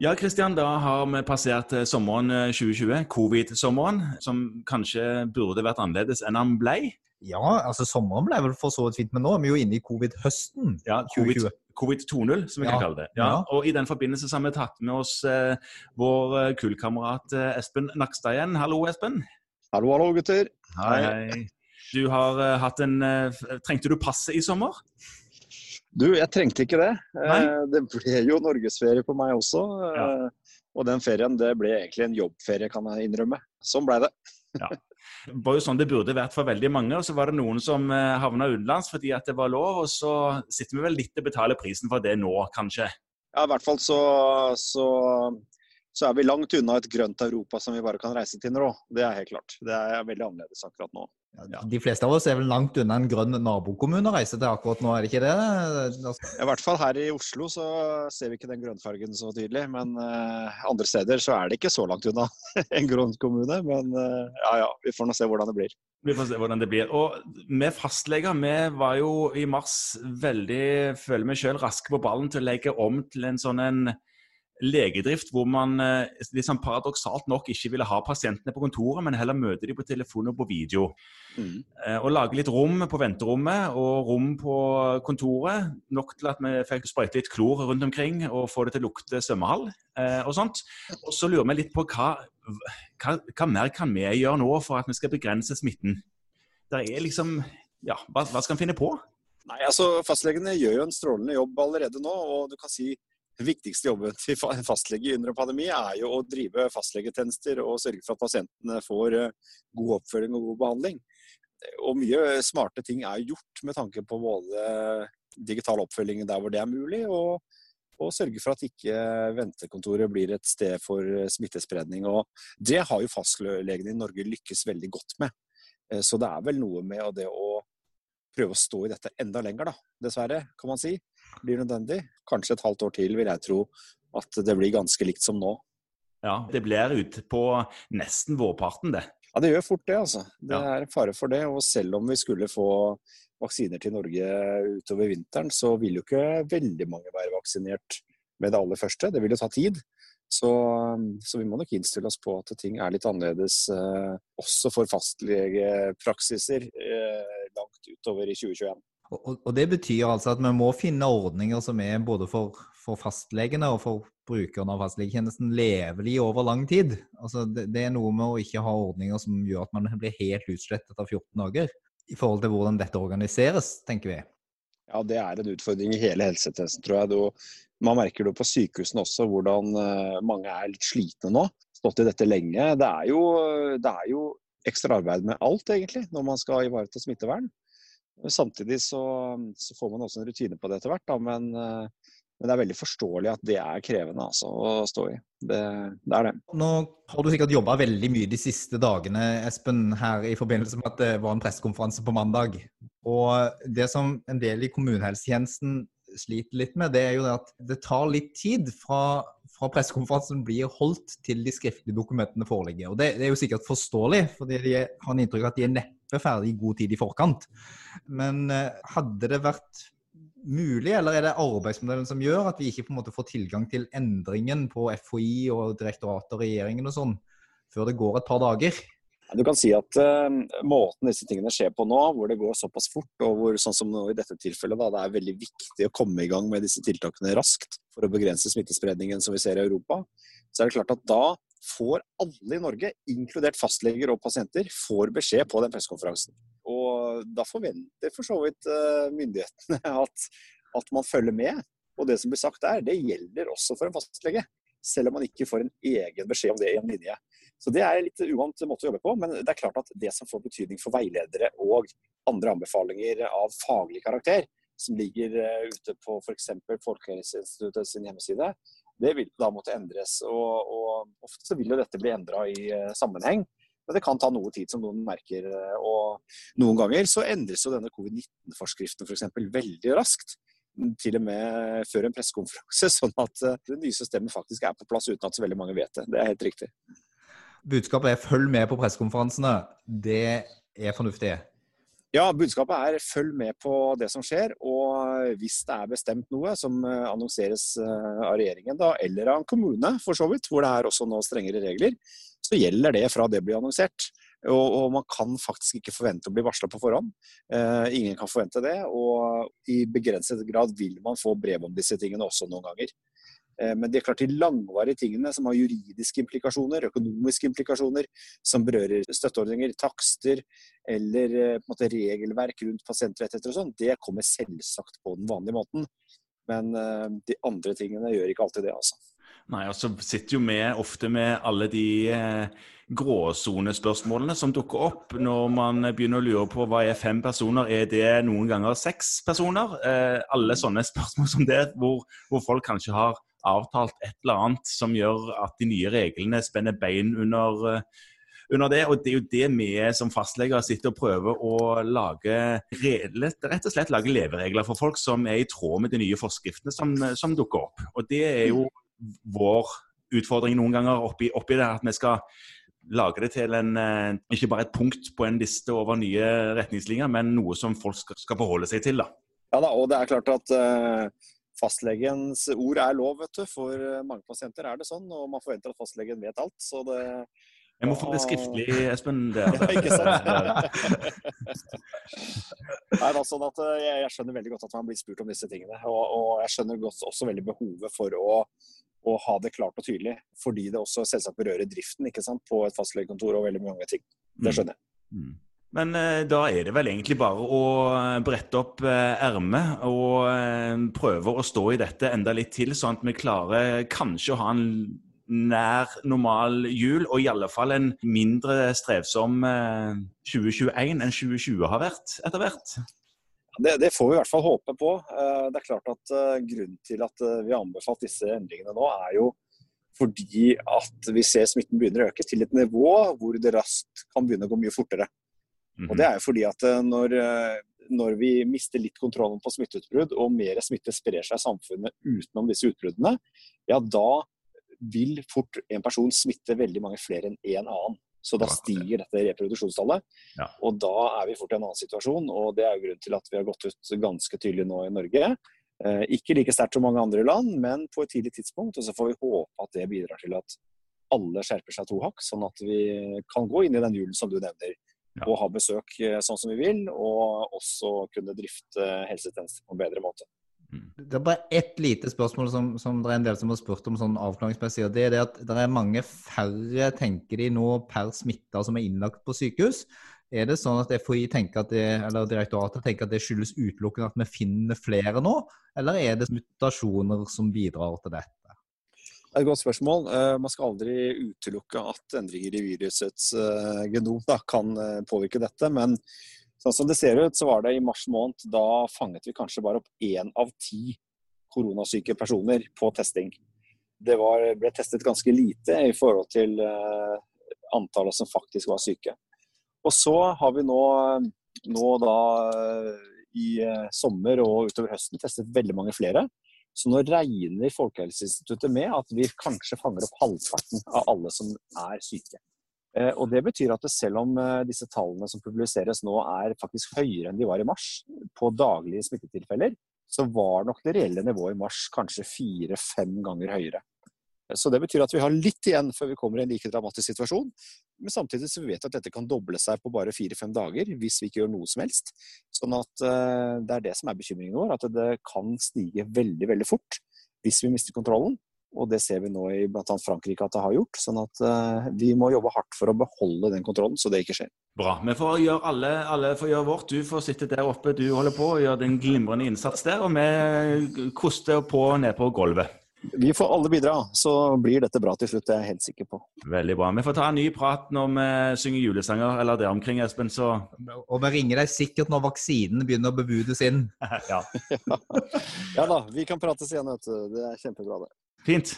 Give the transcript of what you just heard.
Ja, Kristian, da har vi passert eh, sommeren 2020, eh, covid-sommeren, som kanskje burde vært annerledes enn han ble. Ja, altså sommeren ble vel for så vidt fint, men nå er vi jo inne i covid-høsten. Ja, covid, covid 2.0, som vi Ja. kan kalle det. Ja, Ja. Og i den forbindelse så har vi tatt med oss eh, vår eh, kullkamerat eh, Espen Nakstad igjen. Hallo, Espen. Hallo, hallo, gutter. Hei. Du har eh, hatt en eh, Trengte du passet i sommer? Du, jeg trengte ikke det. Nei. Eh, Det ble jo norgesferie på meg også. Ja. Og den ferien det ble egentlig en jobbferie, kan jeg innrømme. Sånn ble det. Det var jo sånn det burde vært for veldig mange, og så var det noen som eh, havna utenlands fordi at det var lov, og så sitter vi vel litt og betaler prisen for det nå, kanskje. Ja, I hvert fall så, så, så er vi langt unna et grønt Europa som vi bare kan reise til nå. Det er helt klart. Det er veldig annerledes akkurat nå. Ja. De fleste av oss er vel langt unna en grønn nabokommune å reise til akkurat nå, er det ikke det? Altså, I hvert fall her i Oslo så ser vi ikke den grønnfargen så tydelig. Men eh, andre steder så er det ikke så langt unna en grønn kommune. Men eh, ja ja, vi får nå se hvordan det blir. Vi får se hvordan det blir. Og vi fastleger vi var jo i mars veldig, føler vi sjøl, raske på ballen til å legge om til en sånn en legedrift hvor man liksom paradoksalt nok ikke ville ha pasientene på kontoret, men heller møte dem på telefon og på video. Mm. Eh, Og lage litt rom på venterommet og rom på kontoret. Nok til at vi fikk sprøyte litt klor rundt omkring og få det til å lukte svømmehall eh, og sånt. Og så lurer vi litt på hva, hva, hva mer kan vi gjøre nå for at vi skal begrense smitten? Det er liksom Ja, hva, hva skal en finne på? Nei, altså Fastlegene gjør jo en strålende jobb allerede nå. og du kan si viktigste jobben til fastlege under en pandemi er jo å drive fastlegetjenester og sørge for at pasientene får eh, god oppfølging og god behandling. Og mye smarte ting er gjort med tanke på både digital oppfølging der hvor det er mulig, og, og sørge for at ikke ventekontoret blir et sted for eh, smittespredning. Og det har jo fastlegene i Norge lykkes veldig godt med. Eh, Så det er vel noe med det å prøve å stå i dette enda lenger, da. Dessverre, kan man si. Blir nødvendig. Kanskje et halvt år til, vil jeg tro at det blir ganske likt som nå. Ja, Det blir ute på nesten vårparten, det. Ja, det gjør fort det, altså. Det Ja. er fare for det. Og selv om vi skulle få vaksiner til Norge utover vinteren, så vil jo ikke veldig mange være vaksinert med det aller første. Det vil jo ta tid. Så, så vi må nok innstille oss på at ting er litt annerledes eh, også for fastlegepraksiser eh, langt utover i 2021. og, og- det betyr altså at vi må finne ordninger som er både for, for fastlegene og for brukerne av fastlegetjenesten levelig over lang tid. Altså det, det er noe med å ikke ha ordninger som gjør at man blir helt utslettet etter 14 dager. I forhold til hvordan dette organiseres, tenker vi. Ja, det er en utfordring i hele helsetjenesten, tror jeg. Du, man merker det på sykehusene også, hvordan eh, mange er litt slitne nå. Stått i dette lenge. Det er jo, det er jo ekstra arbeid med alt, egentlig, når man skal ivareta smittevern. Samtidig så, så får man også en rutine på det etter hvert, da, men, eh, men det er veldig forståelig at det er krevende altså, å stå i. Det, det er det. Nå har du sikkert jobba veldig mye de siste dagene, Espen, her i forbindelse med at det var en pressekonferanse på mandag. Og det som en del i kommunehelsetjenesten sliter litt med, det er jo det at det tar litt tid fra, fra pressekonferansen blir holdt til de skriftlige dokumentene foreligger. Og det, det er jo sikkert forståelig, fordi de har en inntrykk av at de er neppe ferdig i god tid i forkant. Men eh, hadde det vært mulig, eller er det arbeidsmodellen som gjør at vi ikke på en måte får tilgang til endringen på FHI og direktoratet og regjeringen og sånn, før det går et par dager? Du kan si at uh, måten disse tingene skjer på nå, hvor det går såpass fort, og hvor sånn som nå i dette tilfellet, da, det er veldig viktig å komme i gang med disse tiltakene raskt for å begrense smittespredningen som vi ser i Europa, så er det klart at da får alle i Norge, inkludert fastleger og pasienter, får beskjed på den pressekonferansen. Og da forventer for så vidt uh, myndighetene at, at man følger med. Og det som blir sagt der, det gjelder også for en fastlege. Selv om man ikke får en egen beskjed om det i en linje. Så Det er en litt uvant måte å jobbe på, men det er klart at det som får betydning for veiledere og andre anbefalinger av faglig karakter, som ligger eh, ute på f.eks. Folkehelseinstituttet sin hjemmeside, det vil da måtte endres. Og, og Ofte så vil jo dette bli endra i eh, sammenheng, men det kan ta noe tid, som noen merker. eh, Og noen ganger så endres jo denne covid-19-forskriften f.eks. veldig raskt. Til og med før en pressekonferanse, sånn at det nye systemet faktisk er på plass uten at så veldig mange vet det. Det er helt riktig. Budskapet er følg med på pressekonferansene. Det er fornuftig. Ja, budskapet er følg med på det som skjer, og hvis det er bestemt noe som annonseres av regjeringen da, eller av en kommune, for så vidt, hvor det er også nå strengere regler, så gjelder det fra det blir annonsert. Og, og, man kan faktisk ikke forvente å bli varsla på forhånd. Eh, ingen kan forvente det. Og i begrenset grad vil man få brev om disse tingene også noen ganger. Eh, men det er klart de langvarige tingene som har juridiske implikasjoner, økonomiske implikasjoner, som berører støtteordninger, takster eller eh, måte, regelverk rundt pasientrettigheter og sånn, det kommer selvsagt på den vanlige måten. Men eh, de andre tingene gjør ikke alltid det, altså. Nei, og så sitter jo vi ofte med alle de gråsonespørsmålene som dukker opp når man begynner å lure på hva er fem personer, er det noen ganger seks personer? Alle sånne spørsmål som det, hvor, hvor, folk kanskje har avtalt et eller annet som gjør at de nye reglene spenner bein under, uh, under det. Og det er jo det vi som fastleger sitter og prøver å lage rett og slett lage leveregler for folk som er i tråd med de nye forskriftene som, som dukker opp. Og det er jo vår utfordring noen ganger oppi, oppi det. At vi skal lage det til en, eh, ikke bare et punkt på en liste over nye retningslinjer, men noe som folk skal, skal forholde seg til. da. Ja da, og det er klart at uh, fastlegens ord er lov, vet du. For eh, mange pasienter er det sånn, og man forventer at fastlegen vet alt. Så det jeg må få det skriftlig, Espen. Det, ja, ikke sant? Nei, da, sånn at jeg, jeg, skjønner veldig godt at man blir spurt om disse tingene. Og, og jeg skjønner godt, også veldig behovet for å å ha det klart og tydelig. Fordi det også selvsagt berører driften ikke sant, på et fastlegekontor og veldig mange ting. Det skjønner jeg. Mm. Men eh, da er det vel egentlig bare å eh, brette opp eh, ermet og prøve å stå i dette enda litt til, sånn at vi klarer kanskje å ha en nær normal jul, og i alle fall en mindre strevsom 2021 eh, enn 2020 har vært etter hvert. Det, det, får vi i hvert fall håpe på. Det er klart at Grunnen til at vi har anbefalt disse endringene nå, er jo fordi at vi ser smitten begynner å øke til et nivå hvor det raskt kan begynne å gå mye fortere. Og Det mhm. er jo fordi at når, når vi mister litt kontrollen på smitteutbrudd, og mer smitte sprer seg i samfunnet utenom disse utbruddene, ja da vil fort en person smitte veldig mange flere enn en annen. Så da stiger dette reproduksjonstallet. Ja. Og da er vi fort i en annen situasjon. Og det er jo grunnen til at vi har gått ut ganske tydelig nå i Norge. Eh, ikke like sterkt som mange andre land, men på et tidlig tidspunkt. Og så får vi håpe at det bidrar til at alle skjerper seg to hakk, sånn at vi kan gå inn i den julen som du nevner. Ja. Og ha besøk eh, sånn som vi vil, og også kunne drifte helsetjenester på en bedre måte. Det er bare ett lite spørsmål som, som, det er en del som har spurt om sånn avklaringsmessig. og Det er det at det er mange færre, tenker de nå, per smitta som er innlagt på sykehus. Er det sånn at FHI tenker at det, eller direktoratet tenker at det skyldes utelukkende at vi finner flere nå, eller er det mutasjoner som bidrar til dette? Det er et godt spørsmål. Uh, man skal aldri utelukke at endringer i virusets uh, genom da, kan uh, påvirke dette. Men Sånn som det ser ut, så var det i mars måned, da fanget vi kanskje bare opp én av ti koronasyke personer på testing. Det var, ble testet ganske lite i forhold til antallet som faktisk var syke. Og så har vi nå, nå da i sommer og utover høsten testet veldig mange flere. Så nå regner Folkehelseinstituttet med at vi kanskje fanger opp halvparten av alle som er syke. Eh, og Det betyr at selv om eh, disse tallene som publiseres nå er faktisk høyere enn de var i mars, på daglige smittetilfeller, så var nok det reelle nivået i mars kanskje fire-fem ganger høyere. Så Det betyr at vi har litt igjen før vi kommer i en like dramatisk situasjon. Men samtidig så vet vi at dette kan doble seg på bare fire-fem dager hvis vi ikke gjør noe som helst. Sånn at uh, Det er det som er bekymringen vår, at det kan stige veldig veldig fort hvis vi mister kontrollen. Og det ser vi nå i bl.a. Frankrike at det har gjort. sånn at uh, vi må jobbe hardt for å beholde den kontrollen, så det ikke skjer. Bra. Vi får gjøre alle, alle får gjøre vårt. Du får sitte der oppe, du holder på og gjør din glimrende innsats der. Og vi koster på ned på gulvet. Vi får alle bidra, så blir dette bra til slutt. Det er jeg helt sikker på. Veldig bra. Vi får ta en ny prat når vi synger julesanger eller det omkring, Espen. Så... Og vi ringer deg sikkert når vaksinen begynner å bebudes inn. ja. ja da, vi kan prates igjen, vet du. Det er kjempebra, det. Fint.